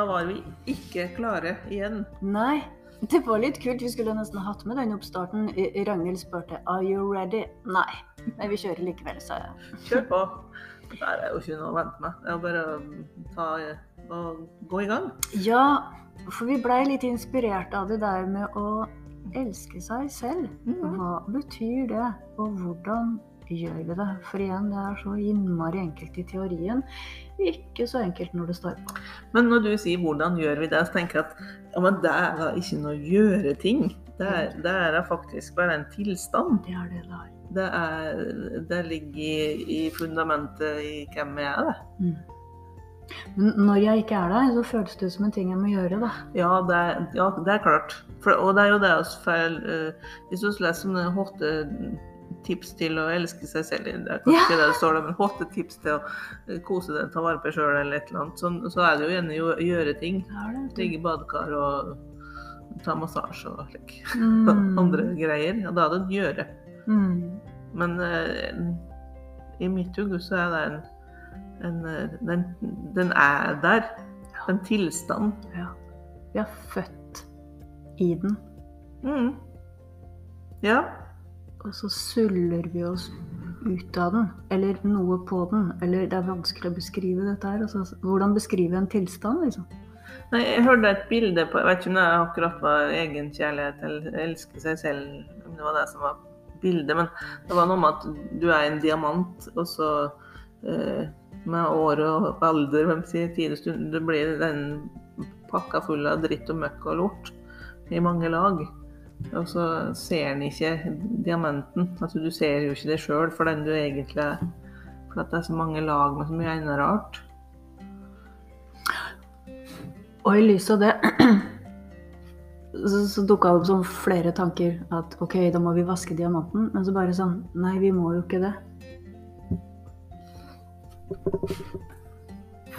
Da var vi ikke klare igjen. Nei. Det var litt kult. Vi skulle nesten hatt med den oppstarten. I- Ragnhild spurte Are you ready? Nei. Men vi kjører likevel, sa jeg. Kjør på. Det er jo ikke noe å vente med. Det er bare å ta og gå i gang. Ja, for vi blei litt inspirert av det der med å elske seg selv. Mhm. Hva betyr det, og hvordan gjør vi det? For igjen, det er så innmari enkelt i teorien. Ikke så enkelt når det står på. Men når du sier 'hvordan gjør vi det', så tenker jeg at ja, men det er da ikke noe gjøre-ting. Det er, det er da faktisk bare en tilstand. Det er det det er. Det, er, det ligger i, i fundamentet i hvem jeg er. det. Mm. Men når jeg ikke er der, så føles det som en ting jeg må gjøre, da. Ja, det er, ja, det er klart. For, og det er jo det også feil eh, Hvis du leser sånne åtte tips til å elske seg selv, det er kanskje Ja. det står der, men åtte tips til å kose deg, ta vare på sjøl eller et eller annet, så, så er det jo gjerne å gjøre ting. Ligge i badekar og ta massasje og slik. Mm. Andre greier. Ja, da er det å gjøre. Mm. Men eh, i mitt hode så er det en, en eh, den, den er der. En tilstand. Ja. Vi er født i den, Mm. Ja. Og så suller vi oss ut av den. Eller noe på den. Eller det er vanskelig å beskrive dette her. Altså, hvordan beskrive en tilstand, liksom? Nei, jeg hørte et bilde på Jeg vet ikke om det akkurat var egen kjærlighet eller elske seg selv, om det var det som var bildet, men det var noe med at du er en diamant, og så eh, med år og alder, hvem sier tid og stund, det blir den pakka full av dritt og møkk og lort i mange lag. Og så ser en ikke diamanten. Altså, du ser jo ikke det sjøl for den du egentlig er. For det er så mange lag med så mye annet rart. Og i lys av det så, så dukka det opp sånn flere tanker. At ok, da må vi vaske diamanten. Men så bare sånn Nei, vi må jo ikke det.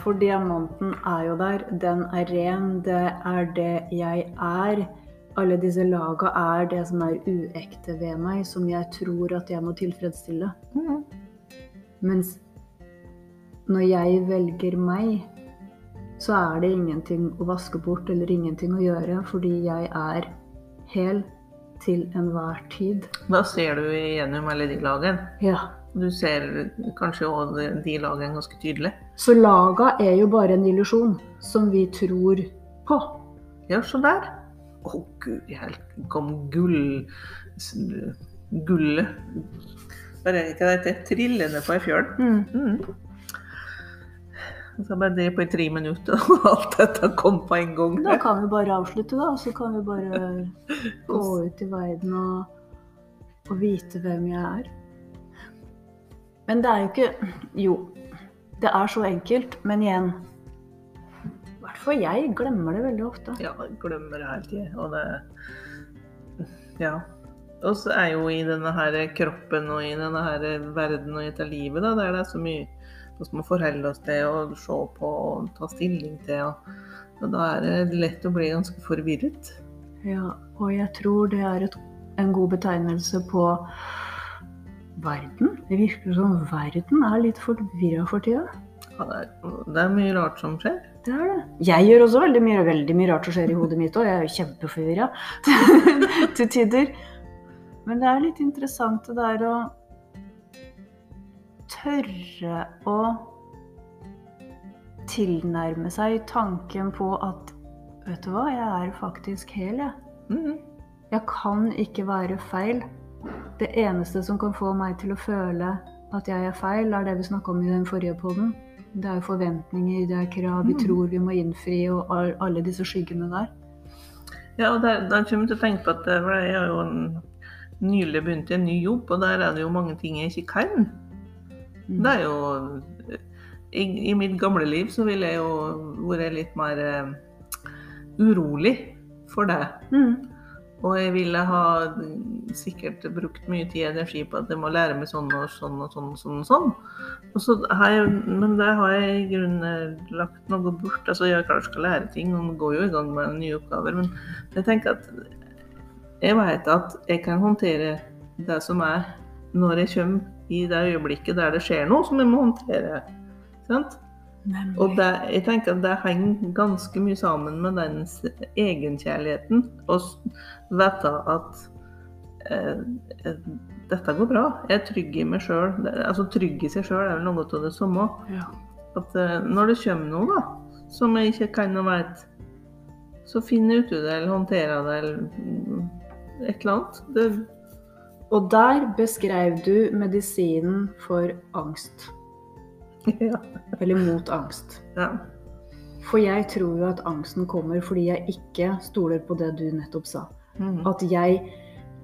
For diamanten er jo der. Den er ren. Det er det jeg er. Alle disse laga er det som er uekte ved meg, som jeg tror at jeg må tilfredsstille. Mens når jeg velger meg, så er det ingenting å vaske bort eller ingenting å gjøre, fordi jeg er hel til enhver tid. Da ser du igjennom alle de lagene. Ja. Du ser kanskje òg de lagene ganske tydelig. Så laga er jo bare en illusjon som vi tror på. Ja, så der. Å gud, jeg kom gull... Gullet Hva er det heter? Trillende på ei fjøl. Mm. Så bare det på i tre minutter, og alt dette kom på en gang. Da kan vi bare avslutte, da. Så kan vi bare gå ut i verden og, og vite hvem jeg er. Men det er jo ikke Jo, det er så enkelt, men igjen I hvert fall jeg glemmer det veldig ofte. Ja, jeg glemmer det hele tida. Og det Ja. Og så er jo i denne her kroppen og i denne her verden og i dette livet, da, der det er så mye vi må forholde oss til og se på og ta stilling til. Og da er det lett å bli ganske forvirret. Ja, og jeg tror det er et, en god betegnelse på verden. Det virker som verden er litt forvirra for tida. Ja, det, er, det er mye rart som skjer. Det er det. Jeg gjør også veldig mye, veldig mye rart som skjer i hodet mitt òg. Jeg er jo kjempeforvirra til tider. Men det er litt interessant det der å tørre å tilnærme seg tanken på at Vet du hva, jeg er faktisk hel, jeg. Mhm. Jeg kan ikke være feil. Det eneste som kan få meg til å føle at jeg er feil, er det vi snakka om i den forrige poden. Det er jo forventninger, det er krav vi Mm. tror vi må innfri, og alle disse skyggene der. Ja, og der, der kommer jeg til å tenke på at for jeg har jo nylig begynt i en ny jobb, og der er det jo mange ting jeg ikke kan. Mm. Det er jo I, I mitt gamle liv så ville jeg jo vært litt mer uh, urolig for det. Mm. Og jeg ville ha sikkert brukt mye tid og energi på at jeg må lære meg sånn og sånn og sånn. og sånn og sånn. Og så har jeg, men det har jeg i grunnen lagt noe bort. Altså jeg klart skal lære ting, og går jo i gang med nye oppgaver. Men jeg tenker at jeg vet at jeg kan håndtere det som er, når jeg kommer i det øyeblikket der det skjer noe som jeg må håndtere. Sant? Og det, jeg tenker at det henger ganske mye sammen med den egenkjærligheten. Å vite at eh, eh, dette går bra. Jeg er trygg i meg sjøl. Altså trygg i seg sjøl er vel noe av det samme. Ja. At eh, når det kommer noe da, som jeg ikke kan og vet, så finner jeg ut av det, eller håndterer det, eller mm, et eller annet. Det, Og der beskrev du medisinen for angst. ja. Eller mot angst. ja. For jeg tror jo at angsten kommer fordi jeg ikke stoler på det du nettopp sa. Mm. At jeg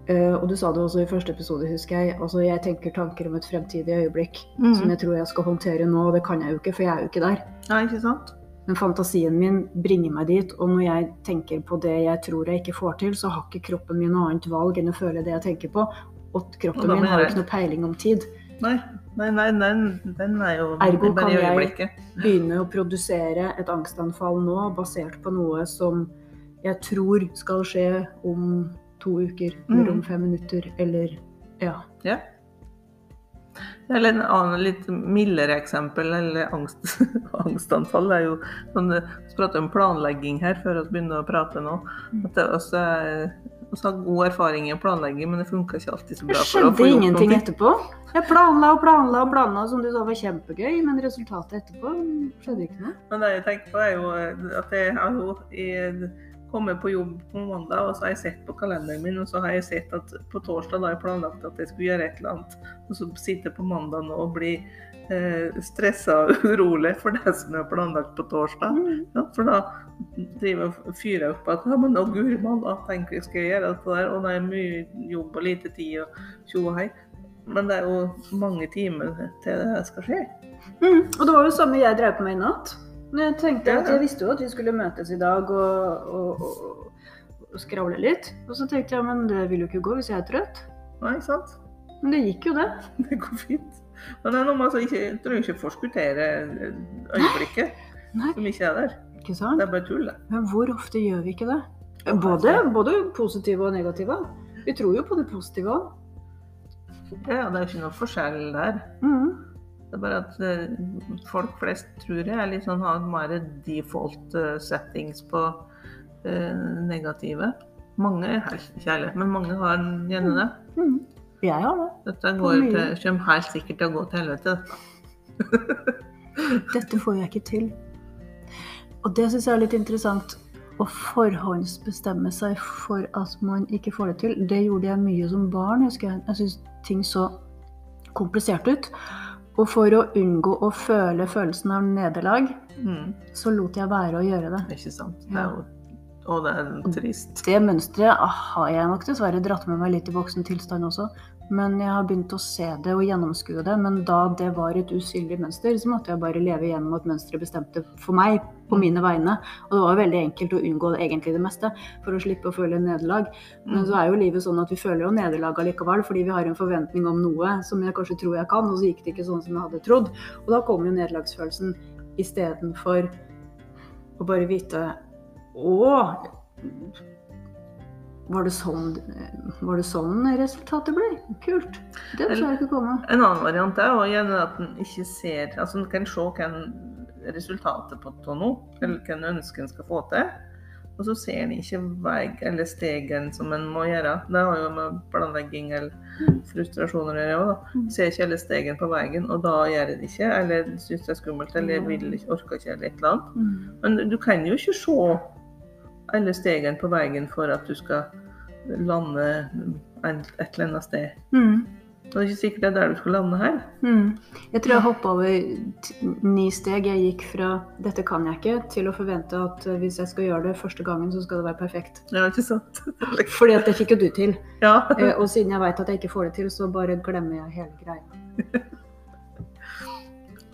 øh, Og du sa det også i første episode, husker jeg. Altså jeg tenker tanker om et fremtidig øyeblikk mm. som jeg tror jeg skal håndtere nå, og det kan jeg jo ikke, for jeg er jo ikke der. ja, ikke sant? Men fantasien min bringer meg dit, og når jeg tenker på det jeg tror jeg ikke får til, så har ikke kroppen min noe annet valg enn å føle det jeg tenker på. Og kroppen og min har jo ikke noe peiling om tid. Nei, nei, nei nei, den er jo Ergo kan jeg- Begynne å produsere et angstanfall nå basert på noe som jeg tror skal skje om to uker, eller Mm. om fem minutter, eller ja. Ja. Eller en annen litt mildere eksempel, eller angst, angstanfall, er jo sånn Vi prater om planlegging her før vi begynner å prate nå. Mm. At det også er vi har god erfaring i å planlegge, men det funka ikke alltid så Det bra. å skjedde ingenting etterpå. Jeg planla og planla og planla, som du sa var kjempegøy, men resultatet etterpå skjedde ikke noe. Men det jeg tenker på, er jo at jeg har jo kommet på jobb på mandag, og så har jeg sett på kalenderen min, og så har jeg sett at på torsdag da jeg planlagt at jeg skulle gjøre et eller annet, og så sitter jeg på mandag nå og blir eh, stressa og urolig for det som er planlagt på torsdag. Ja, for da driver jeg og fyrer opp at ja, men å guri malla, tenk jeg skal gjøre dette der, og det er mye jobb og lite tid og tjo og hei. Men det er jo mange timer til det skal skje. Mm. Og det var jo det samme jeg drev på med i natt. Jeg tenkte at jeg visste jo at vi skulle møtes i dag og, og, og, og skravle litt. Og så tenkte jeg men det vil jo ikke gå hvis jeg er trøtt. Nei, sant? Men det gikk jo det. Det går fint. Men det er noe med å ikke, ikke forskuttere øyeblikket Nei, som ikke er der. ikke sant? Det er bare tull, det. Men hvor ofte gjør vi ikke det? Både, både positive og negative. Vi tror jo på det positive òg. Ja, det er ikke noe forskjell der. Mm. Det er bare at eh, folk flest tror jeg sånn, har mer default eh, settings på uh, negative. Mange helt kjærlighet, men mange har gjerne det. Mm. Jeg har det. Dette går til, kommer helt sikkert til å gå til helvete. dette. Dette får jeg ikke til. Og det syns jeg er litt interessant. Å forhåndsbestemme seg for at man ikke får det til. Det gjorde jeg mye som barn. husker Jeg Jeg syntes ting så komplisert ut. Og for å unngå å føle følelsen av nederlag, Mm, så lot jeg være å gjøre det. ikke sant? Det er jo, og det er trist. Det mønsteret har jeg nok dessverre dratt med meg litt i voksen tilstand også. Men jeg har begynt å se det og gjennomskue det. Men da det var et usynlig mønster, så måtte jeg bare leve gjennom at mønsteret bestemte for meg på mine vegne. Og det var veldig enkelt å unngå egentlig det meste for å slippe å føle nederlag. Men så er jo livet sånn at vi føler jo nederlag allikevel, fordi vi har en forventning om noe som jeg kanskje tror jeg kan, og så gikk det ikke sånn som jeg hadde trodd. Og da kommer jo nederlagsfølelsen istedenfor å bare vite Å, var det sånn, var det sånn resultatet ble? Kult. Det så jeg ikke komme. En annen variant er gjerne at en ikke ser Altså en kan se hva resultatet på noe, eller hva en ønsker en skal få til. Og så ser en ikke vei eller stegen som en må gjøre. Det har jo med planlegging eller frustrasjoner å gjøre. da. Mm. Ser ikke alle stegen på veien, og da gjør en det ikke. Eller syns det er skummelt, eller vil ikke, orker ikke, eller et eller annet. Mm. Men du kan jo ikke se alle stegene på veien for at du skal lande et eller annet sted. Mm. Det er ikke sikkert det er der du skal lande her. Mm. Jeg tror jeg hoppa over ni steg. Jeg gikk fra 'dette kan jeg ikke' til å forvente at eh, hvis jeg skal gjøre det første gangen, så skal det være perfekt. Ja, ikke sant? Fordi at det fikk jo du til. Ja. Eh, Og siden jeg veit at jeg ikke får det til, så bare glemmer jeg hele greia.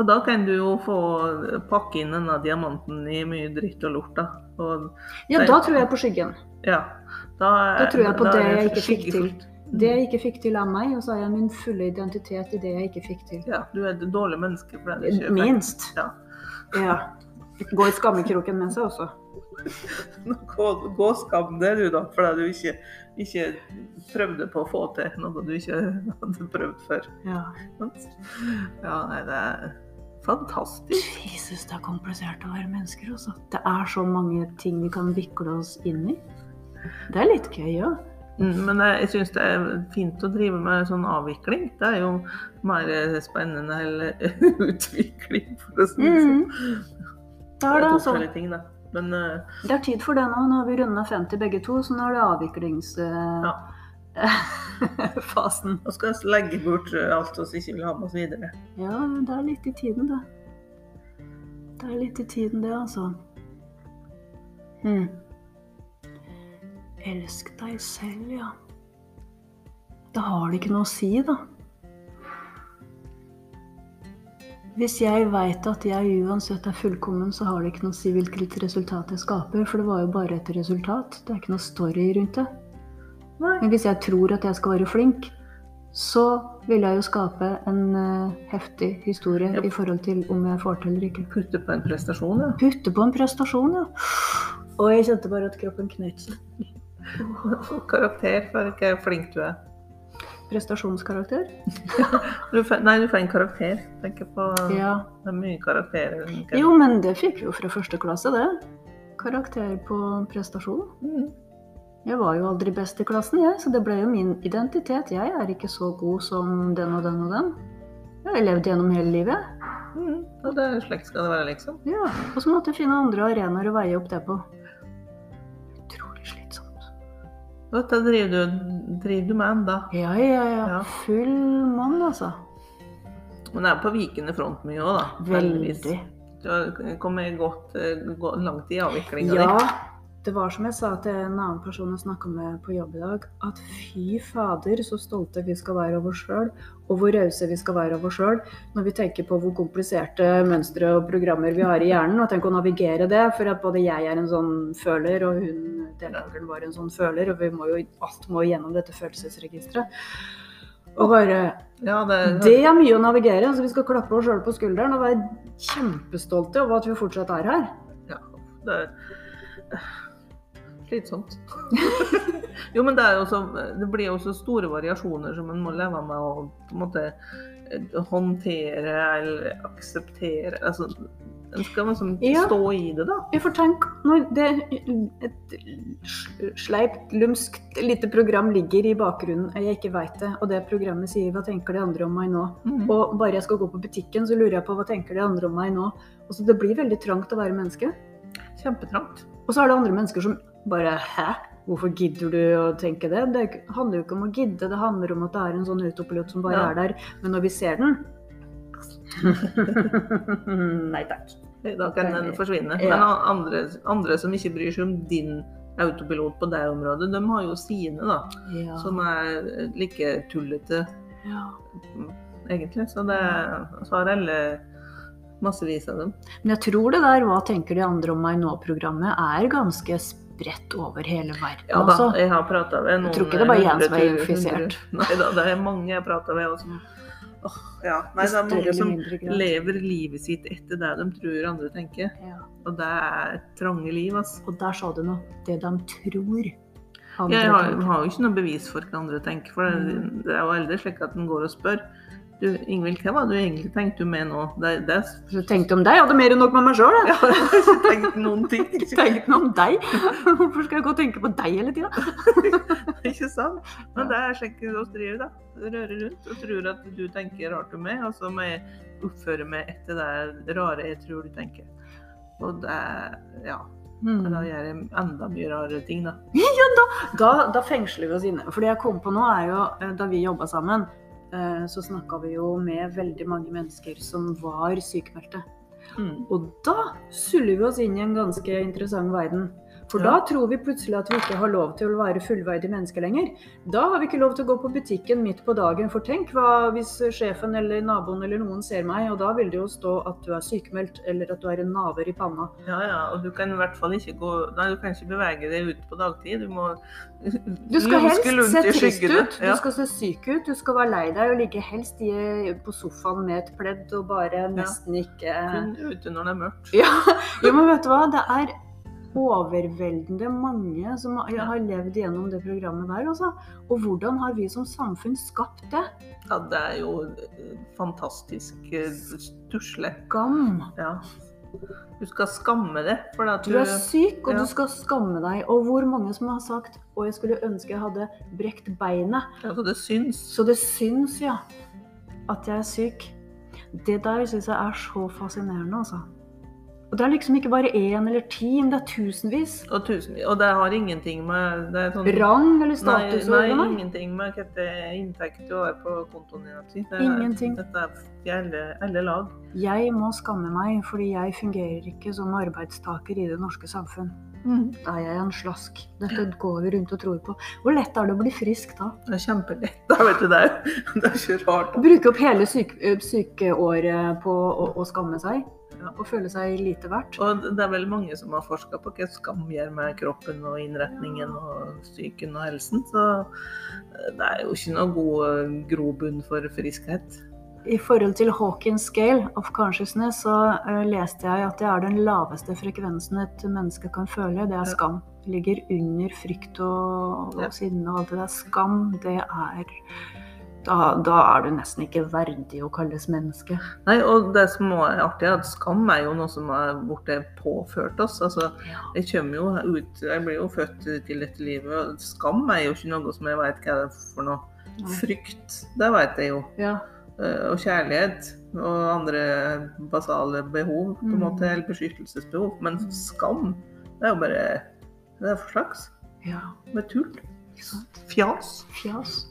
Og da kan du jo få pakke inn denne diamanten i mye dritt og lort, da. Og Ja, da tror jeg på skyggen. ja. Da, Da tror jeg på det jeg ikke fikk til. Det jeg ikke fikk til av meg, og så har jeg min fulle identitet i det jeg ikke fikk til. Ja, du er et dårlig menneske for det du ikke Minst. Ja. Ja. Gå i skammekroken med seg også. Gå, gå skam deg, du, da, fordi du ikke, ikke prøvde på å få til noe du ikke hadde prøvd før. Ja. Ja, nei, det er Fantastisk. Jesus, det er komplisert å være mennesker, altså. Det er så mange ting vi kan vikle oss inn i. Det er litt gøy òg. Ja. Men jeg, jeg syns det er fint å drive med sånn avvikling. Det er jo mer spennende eller utvikling, for å si det sånn. Det er det, altså. ting, da. Men uh, Det er tid for det nå. Nå har vi runda 50 begge to, så nå er det avviklingsfasen. Ja. nå skal vi legge bort alt vi ikke vil ha med oss videre. Ja, det er litt i tiden, det. Det er litt i tiden, det, altså. Mm. Elsk deg selv, ja. Da har det ikke noe å si, da. Hvis jeg veit at jeg uansett er fullkommen, så har det ikke noe å si hvilket resultat jeg skaper, for det var jo bare et resultat. Det er ikke noe story rundt det. Men hvis jeg tror at jeg skal være flink, så vil jeg jo skape en eh, heftig historie Ja. i forhold til om jeg får til eller ikke. Putte på en prestasjon, ja. Putte på en prestasjon, ja. Og jeg kjente bare at kroppen knøt seg. Karakter for hvor flink du er. Prestasjonskarakter? Du nei, du får en karakter. Tenker på Ja. Det er mye karakterer. Jo, men det fikk vi jo fra første klasse, det. Karakter på prestasjon. Mm. Jeg var jo aldri best i klassen, jeg, så det ble jo min identitet. Jeg er ikke så god som den og den og den. Jeg har levd gjennom hele livet. Mm. Og det er slik skal det være, liksom. Ja, Og så måtte jeg finne andre arenaer å veie opp det på. Utrolig slitsomt. Dette driver du, driver du med ennå? Ja, ja, ja. Ja. Full mann, altså. Men det er på vikende front mye òg, da. Veldig. Du har kommet godt, eh, langt i avviklinga Ja, di. Det var som jeg sa til en annen person jeg snakka med på jobb i dag, at fy fader så stolte vi skal være over oss sjøl, og hvor rause vi skal være over oss sjøl, når vi tenker på hvor kompliserte mønstre og programmer vi har i hjernen, og tenk å navigere det, for at både jeg er en sånn føler, og hun deltakeren var en sånn føler, og vi må jo, alt må gjennom dette følelsesregisteret. Og bare Ja, det, Det er mye å navigere, så vi skal klappe oss sjøl på skulderen og være kjempestolte over at vi fortsatt er her. Ja, det er slitsomt. jo, men det, er så, det blir jo så store variasjoner som man må leve med å på en måte eh, håndtere eller akseptere. Altså, en skal liksom Ja. stå i det, da. Ja, for tenk, når det, et sleipt, lumskt lite program ligger i bakgrunnen, og jeg ikke veit det, og det programmet sier 'hva tenker de andre om meg nå', Mm. og bare jeg skal gå på butikken, så lurer jeg på 'hva tenker de andre om meg nå'. Altså, det blir veldig trangt å være menneske. Kjempetrangt. Og så er det andre mennesker som bare 'hæ'? Hvorfor gidder du å tenke det? Det handler jo ikke om å gidde, det handler om at det er en sånn autopilot som bare Ja. er der. Men når vi ser den Nei takk. Da kan den forsvinne. Ja. Men andre, andre som ikke bryr seg om din autopilot på det området, de har jo sine, da. Ja. Som er like tullete, ja. egentlig. Så, det, så har alle massevis av dem. Men jeg tror det der 'Hva tenker de andre om meg nå?'-programmet er ganske spredt over hele verden. Ja da, jeg har prata med noen Jeg tror ikke det er bare én som er infisert. Nei da, det er mange jeg har prata med. Også. Oh, ja. Nei, det er mange som lever livet sitt etter det de tror andre tenker. Ja. Og det er trange liv, altså. Og der sa du noe. Det de tror. andre Jeg har, har jo ikke noe bevis for hva andre tenker. For det, det er jo aldri slik at en går og spør. Du, Ingvild, hva var det du egentlig tenkte med nå? Det, det Så tenkte om deg, jeg hadde mer enn nok med meg sjøl. Jeg har ikke tenkt noen ting. Jeg tenkte noe om deg. Hvorfor skal jeg gå og tenke på deg hele tida? Ikke sant? Men det er slik vi driver, da. Rører rundt og tror at du tenker rart om meg, og så må jeg oppføre meg etter det rare jeg tror du tenker. Og det Ja. Mm. Da gjør jeg enda mye rare ting, da. Da, da fengsler vi oss inne. For det jeg kom på nå, er jo eh, da vi jobba sammen, så snakka vi jo med veldig mange mennesker som var sykemeldte. Mm. Og da suller vi oss inn i en ganske interessant verden. For Ja. da tror vi plutselig at vi ikke har lov til å være fullverdige mennesker lenger. Da har vi ikke lov til å gå på butikken midt på dagen. For tenk hva hvis sjefen eller naboen eller noen ser meg, og da vil det jo stå at du er sykemeldt, eller at du er en naver i panna. Ja, ja. Og du kan i hvert fall ikke gå Nei, du kan ikke bevege deg ut på dagtid. Du må Du skal helst se trist ut, Ja. du skal se syk ut, du skal være lei deg og ligge helst i, på sofaen med et pledd og bare nesten ikke Kun ute når det er mørkt. Ja, jo, men vet du hva? Det er overveldende mange som har har levd gjennom det programmet der, altså. Og hvordan har vi som samfunn skapt det? Ja, det er jo eh, fantastisk eh, stusslig. Skam. Ja. Du skal skamme deg for at Du du er syk, og ja. du skal skamme deg. Og hvor mange som har sagt 'Å, jeg skulle ønske jeg hadde brekt beinet'. Ja, så det syns. Så det syns, ja, at jeg er syk. Det der syns jeg er så fascinerende, altså. Og det er liksom ikke bare én eller ti, men det er tusenvis. Og, tusen, og det har ingenting med det sånn, Rang eller status nei, nei. ingenting med er inntekt du har på kontoen din. Det er- Ingenting. Dette er i alle, alle lag. Jeg må skamme meg fordi jeg fungerer ikke som arbeidstaker i det norske samfunn. Da er jeg en slask. Dette går vi rundt og tror på. Hvor lett er det å bli frisk da? Det er kjempelett. Da vet du det. Det er ikke rart. Bruke opp hele syke, sykeåret på å, å skamme seg Ja. og føle seg lite verdt. Og det er vel mange som har forska på hva skam gjør med kroppen og innretningen og psyken og helsen. Så eh, det er jo ikke noe god eh, grobunn for friskhet. I forhold til Hawkins scale of consciousness så ø, leste jeg at det er den laveste frekvensen et menneske kan føle. Det er skam. Det ligger under frykt og, og sinne og alt det der. Skam, det er da, da er du nesten ikke verdig å kalles menneske. Nei, og det som er artig, er at skam er jo noe som er blitt påført oss. Altså, jeg kommer jo ut Jeg blir jo født til dette livet, og skam er jo ikke noe som jeg vet hva det er for noe. Frykt, det vet jeg jo. Ja. Eh, Og kjærlighet og andre basale behov, på en Mm. måte, eller beskyttelsesbehov. Men skam, det er jo bare Det er for slags. ja. Er tull. Fjas. Fjas.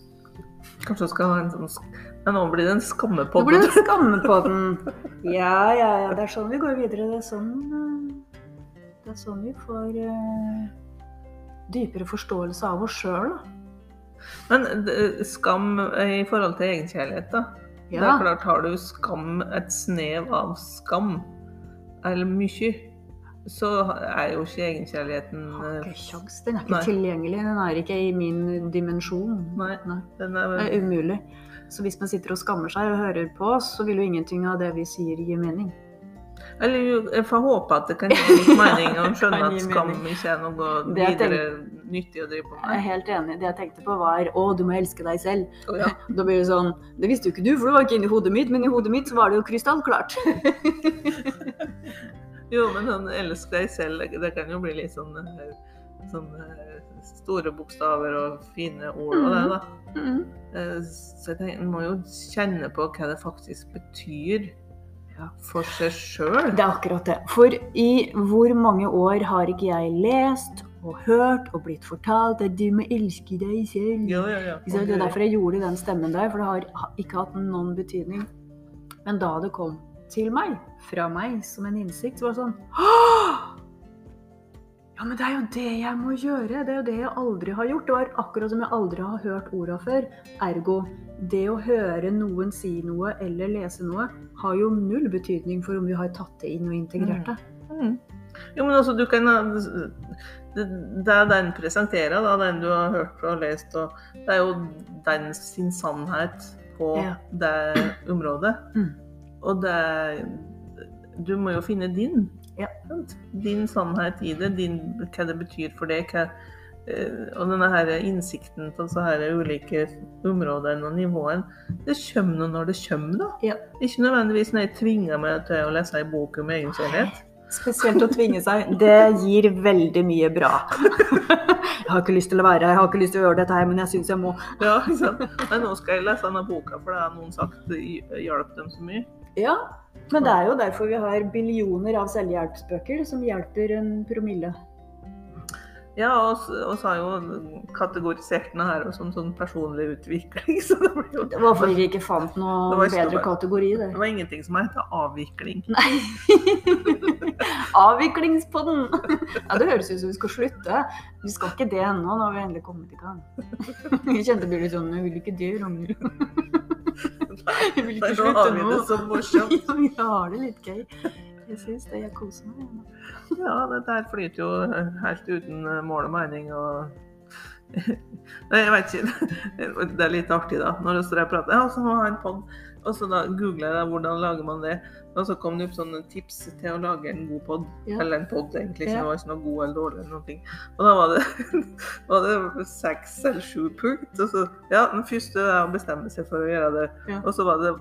Kanskje jeg skal ha en sånn Men nå blir det en Det Nå blir en skamme på den. Ja, ja, ja. Det er sånn vi går videre. Det er sånn, eh, det er sånn vi får uh, dypere forståelse av oss sjøl. Men skam i forhold til egenkjærlighet, da. Det er klart, har du skam, et snev av skam, eller mye, så er jo ikke egenkjærligheten Har eh, ikke kjangs. Den er ikke Nei. tilgjengelig. Den er ikke i min dimensjon. Nei. Nei. Den er, Det er umulig. Så hvis man sitter og skammer seg og hører på oss, så vil jo ingenting av det vi sier, gi mening. Eller jeg får håpe at det kan gi litt mening å skjønne at skam ikke er noe videre videre nyttig å drive på Jeg er helt enig. Det jeg tenkte på var å, du må elske deg selv. Oh, ja. Da blir det sånn Det visste jo ikke du, for det var ikke inni hodet mitt, men i hodet mitt så var det jo krystallklart. Jo, men sånn elsk deg selv, det- kan jo bli litt sånn, eh, sånn eh, store bokstaver og fine ord og det, da. Mm. Eh, Så jeg tenker, en må jo kjenne på hva det faktisk betyr Ja. for seg sjøl. Det er akkurat det. For i hvor mange år har ikke jeg lest og hørt og blitt fortalt at du må elske deg selv? Ja, ja? Det er derfor jeg gjorde den stemmen der, for det har ikke hatt noen betydning. Men da det kom til meg, fra meg, som en innsikt, var sånn «Åh! Ja, men det er jo det jeg må gjøre. Det er jo det jeg aldri har gjort. Det var akkurat som jeg aldri har hørt orda før. Ergo, det å høre noen si noe eller lese noe, har jo null betydning for om vi har tatt det inn og integrert det. Mm. Jo, men altså, du kan det er den presenterer, da, den du har hørt og lest, og det er jo den sin sannhet på Ja. det området. Mm. Og det Du må jo finne din. Ja. Din sannhet i det, din, hva det betyr for deg. Hva, eh, og denne her innsikten på så her ulike områder og nivåer, det kommer nå når det kommer, da. Ja. Ikke nødvendigvis når jeg tvinger meg til å lese ei bok om egen sannhet. Spesielt å tvinge seg. Det gir veldig mye bra. Jeg har ikke lyst til å være her, jeg har ikke lyst til å gjøre dette her, men jeg syns jeg må. Ja, ikke sant? Men nå skal jeg lese denne boka, for det har noen sagt hjalp dem så mye. Ja, men det er jo derfor vi har billioner av selvhjelpsbøker som hjelper en promille. Ja, og og så har jo kategorisert den her som sånn personlig utvikling, så det ble jo Det var fordi vi ikke fant noe bedre noe- kategori, det. Det var ingenting som heter avvikling. Nei. Avviklingspodden! Ja, det høres ut som vi skal slutte. Vi skal ikke det ennå, nå har vi endelig kommet i gang. Jeg kjente det ble litt sånn Jeg vil ikke det, Ragnhild. Jeg vil ikke ikke nå har slutte vi det så morsomt. Ja, vi har det litt gøy. Jeg syns det. Jeg koser meg. Ja, dette her flyter jo helt uten eh, mål og mening og Nei, jeg vet ikke. Det er litt artig, da. Når jeg står og prater Ja, så må jeg ha en pod. Og så da googler jeg da, hvordan lager man det, og så kom det opp sånne tips til å lage en god pod. Ja. Eller en pod, egentlig. Så Ja. det var ikke noe god eller dårlig. eller noen ting. Og da var det, var det seks eller sju punkt. Og så, ja, Den første er å bestemme seg for å gjøre det. Ja. Og så var det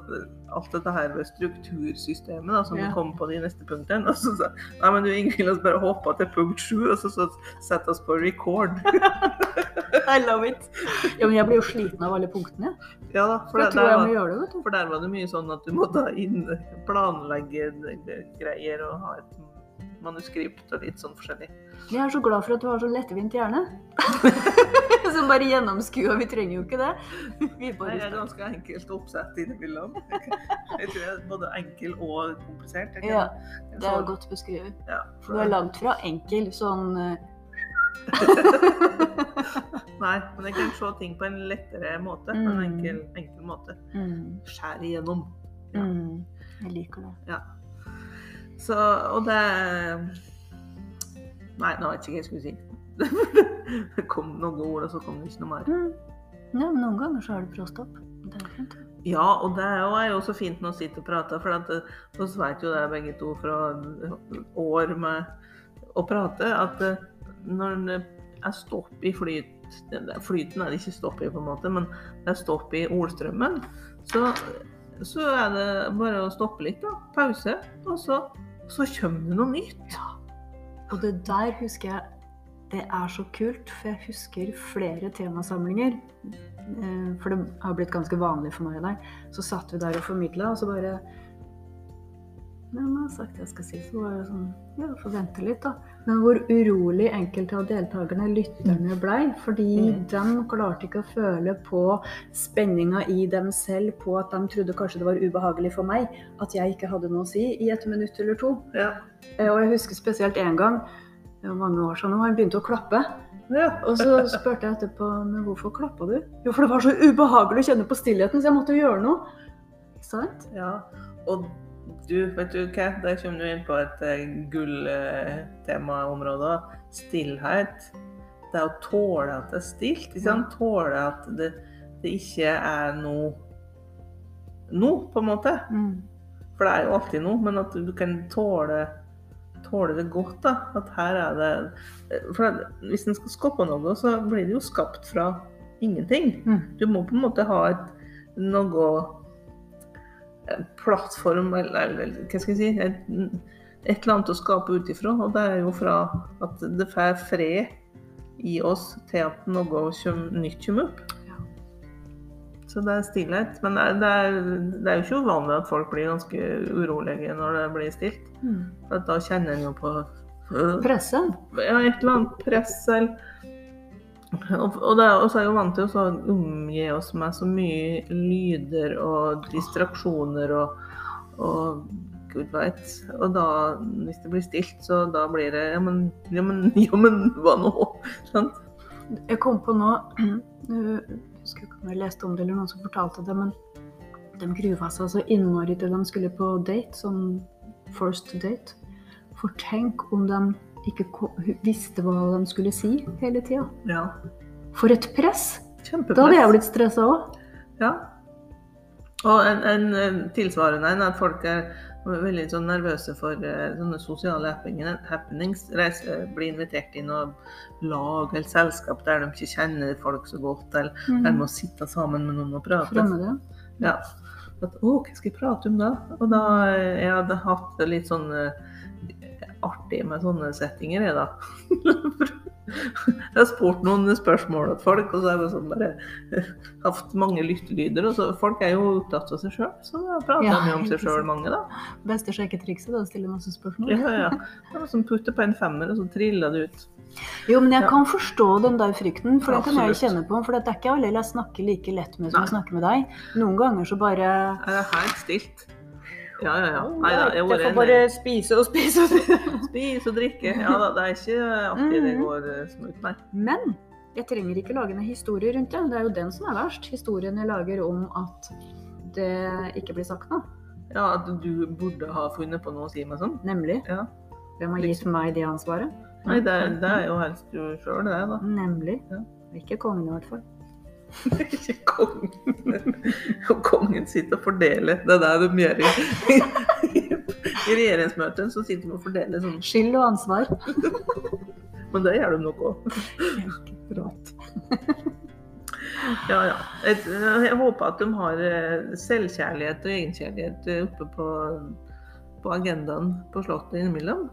alt dette her ved struktursystemet da, som Ja. kom på de neste punktene. Og så sa nei, men du Ingvild, la oss bare hoppe til punkt sju, og så, så sette oss på record. I love it. Ja, men jeg blir jo sliten av alle punktene. Ja da, for Jeg det, der var, gjøre det, vet du. For der var det mye sånn at du måtte ha inn, planlegge greier og ha et manuskript og litt sånn forskjellig. Jeg er så glad for at du har så lettvint hjerne. Som bare gjennomskuer. Vi trenger jo ikke det. Vi bare det er ganske enkelt oppsett innimellom. Jeg tror jeg er både enkel og komplisert. Ja, Det er godt beskrevet. Ja, For du er langt fra enkel sånn eh, Nei, men jeg kan se ting på en lettere måte. På en Mm. enkel, enkel måte. mm, Skjære igjennom. Ja. mm, Jeg liker det. Så, og det Nei, nå vet jeg ikke hva jeg skulle si. Det kom noen ord, og så kom det ikke noe mer. Mm. Ja, men noen ganger så er det bråstopp. Det er fint. Ja, og det er jo, også fint når vi sitter og prater, for eh, vi vet jo det begge to fra år med å prate, at eh, når det er stopp i flyt Flyten er det ikke stopp i, på en måte, men det er stopp i ordstrømmen, så, så er det bare å stoppe litt, da. Pause. Og så, så kommer det noe nytt. Og det der husker jeg Det er så kult, for jeg husker flere temasamlinger. eh, For det har blitt ganske vanlig for meg der. Så satt vi der og formidla, og så bare Ja, jeg har sagt det jeg skal si. Så var det sånn Ja, får vente litt, da. Men hvor urolig enkelte av deltakerne, lytterne, blei. Fordi Mm. de klarte ikke å føle på spenninga i dem selv på at de trodde kanskje det var ubehagelig for meg at jeg ikke hadde noe å si i et minutt eller to. Ja. Eh, Og jeg husker spesielt en gang, det var mange år siden nå, han begynte å klappe. ja. Og så spurte jeg etterpå men hvorfor klappa du? Jo, for det var så ubehagelig å kjenne på stillheten, så jeg måtte gjøre noe. Sant? Ja, og du, vet du hva? Der kommer du inn på et uh, gulltemaområde. Stillhet. Det er å tåle at det er stilt. Ikke sant? Tåle at det, det ikke er noe nå, på en måte. Mm. For det er jo alltid noe, men at du kan tåle, tåle det godt. da. At her er det For hvis en skal skape noe, så blir det jo skapt fra ingenting. Mm. Du må på en måte ha et, noe plattform, eller, eller hva skal jeg si et, et eller annet å skape ut ifra. Og det er jo fra at det får fred i oss til at noe kjøm, nytt kommer opp. Så det er stillhet. Men det er, det, er, det er jo ikke uvanlig at folk blir ganske urolige når det blir stilt. Mm. For at da kjenner en jo på øh, Presse. ja, et eller annet press eller og, og så er jeg jo vant til å omgi oss med så mye lyder og distraksjoner og, og gud veit. Og da, hvis det blir stilt, så da blir det Ja, men, ja, men, ja, men hva nå? Sant? Jeg kom på nå Jeg husker ikke om jeg leste om det eller noen som fortalte det, men de gruva seg så innmari til de skulle på date, sånn first date. For tenk om de ikke visste hva de skulle si hele tida. Ja. For et press! Kjempepress. Da hadde jeg blitt stressa òg. Ja. Og en, en, en tilsvarende en at folk er veldig sånn nervøse for eh, sånne sosiale happenings. Reise, bli invitert inn og lag eller selskap der de ikke kjenner folk så godt, eller der de må sitte sammen med noen og prate. Fremmede. Ja. At, å, hva skal jeg prate om da? Og da eh, jeg hadde hatt litt sånn eh, artig med sånne settinger, jeg da. jeg har spurt noen spørsmål til folk, og så har jeg sånn bare hatt mange lyttelyder. Og så folk er jo opptatt av seg sjøl, så da prater Ja, de om seg sjøl, mange, da. Beste sjekketrikset er å stille masse spørsmål. Ja, ja. Det var som putte på en femmer, og så triller det ut. Jo, men jeg kan forstå den der frykten, for det kan jeg kjenne på. For det er ikke alle jeg snakker like lett med som jeg snakker med deg. Noen ganger så bare Er det helt stilt? Ja, ja, ja. Nei da, jeg får bare spise og spise og spise. spis og drikke. Ja da, det er ikke alltid det Mhm. går som smooth, nei. Men jeg trenger ikke lage en historie rundt det. Det er jo den som er verst. Historien jeg lager om at det ikke blir sagt noe. Ja, at du burde ha funnet på noe å si meg sånn. Nemlig. Ja. Hvem har gitt meg det ansvaret? Nei, det, det er jo helst du sjøl, det, da. Nemlig. Ja. Ikke kongen i hvert fall. Ikke kongen. Og kongen sitter og fordeler. Det er det de gjør i, i regjeringsmøtet. Så sitter de og fordeler sånn. Skyld og ansvar. Men det gjør de nok òg. Ja, ja. Jeg, jeg håper at de har eh, selvkjærlighet og egenkjærlighet eh, oppe på, på agendaen på Slottet innimellom.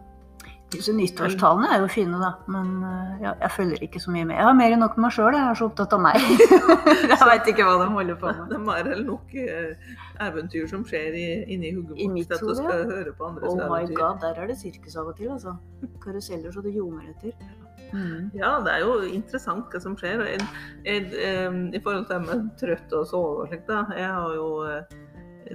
Disse nyttårstalene er jo fine, da. Men eh, ja, jeg følger ikke så mye med. Jeg har mer enn nok med meg sjøl. Jeg er så opptatt av meg. jeg veit ikke hva de holder på med. Det er mer eller nok eh, eventyr som skjer i, inni hodet vårt. At du skal høre på andres Oh my eventyr. god, der er det sirkus av og til, altså. Karuseller så det ljomer etter. Mm. Ja, det er jo interessant hva som skjer. Jeg, jeg, jeg, I forhold til det med trøtt og sove og slikt, da. Jeg har jo eh,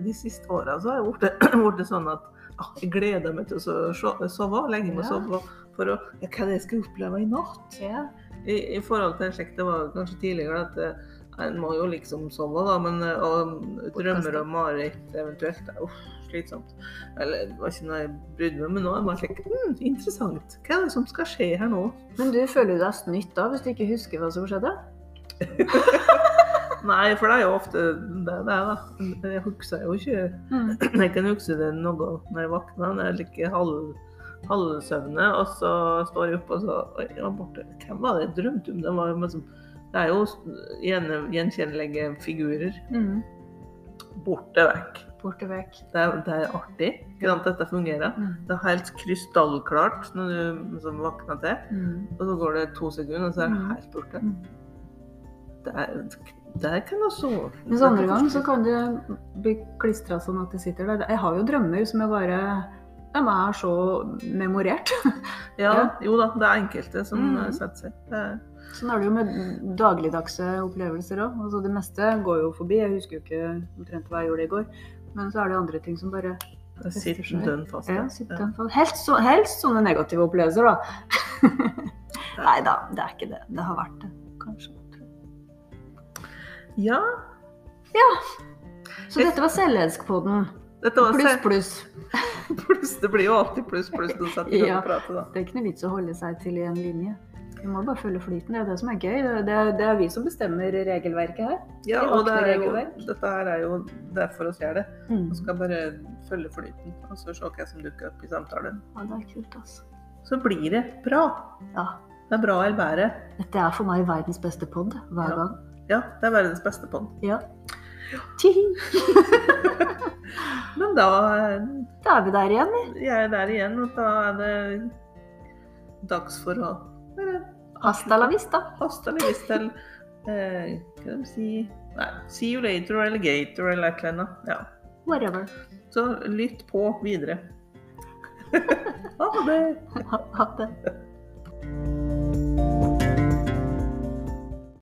De siste åra så har jeg blitt sånn at ah, jeg gleder meg til å sove og. Legge meg og sove. For å, ja, hva er det jeg skal oppleve i natt? Ja. I, I forhold til slik det var kanskje tidligere at eh, en må jo liksom sove, da, men eh, og drømmer og mareritt eventuelt er uff, slitsomt. Eller det var ikke noe jeg brydde meg med nå. Jeg bare slik, hm, interessant. Hva er det som skal skje her nå? Men du føler deg snytt da, hvis du ikke husker hva som skjedde? Nei, for det er jo ofte det det er, da. Jeg husker jo ikke Mm. Jeg kan huske det noe når jeg våkner, når jeg ligger halv, halvsøvne, og så står jeg opp og så Oi, jeg var borte. Hvem var det jeg drømte om? Det, var liksom, det er jo gjenkjennelige figurer. Mm. Borte vekk. Borte vekk. Det det er artig hvordan dette fungerer. Mm. Det er helt krystallklart når du liksom våkner til, Mm. og så går det to sekunder, og så er det Mm. helt borte. Mm. Det er, der kan sove. Mens andre gang så kan det bli klistra sånn at det sitter der. Jeg har jo drømmer som jeg bare De er så memorert. Ja, jo da, det er enkelte som Mm. eh, setter seg. Det Sånn er det jo med dagligdagse opplevelser òg. Altså det meste går jo forbi. Jeg husker jo ikke omtrent hva jeg gjorde i går. Men så er det andre ting som bare sitter dønn fast. ja, ja. sitter dønn fast. Helst, så, helst sånne negative opplevelser, da. Nei da, det er ikke det. Det har vært det, kanskje. Ja, Så dette var Selvelskpodden. Pluss, pluss. pluss. Det blir jo alltid pluss, pluss når du setter deg Ja. og prater, da. Det er ikke noe vits å holde seg til i en linje. Vi må bare følge flyten. Det er det som er gøy. Det er, det er vi som bestemmer regelverket her. Ja, og det er jo, dette her er jo derfor vi gjør det. Mm. Vi skal bare følge flyten og så se hva som dukker opp i samtalen. Ja, det er kult, altså. Så blir det bra. Ja. Det er bra eller bedre. Dette er for meg verdens beste pod hver Ja. gang. Ja, det er verdens beste den. Ja. Men da Da er vi der igjen, vi. jeg er der igjen, og da er det dags for å Hasta la vista. Hasta la vista. Eh, hva de si Nei, see you later eller gator eller et eller annet. Ja. Whatever. Så lytt på videre. ha det. Ha ha det.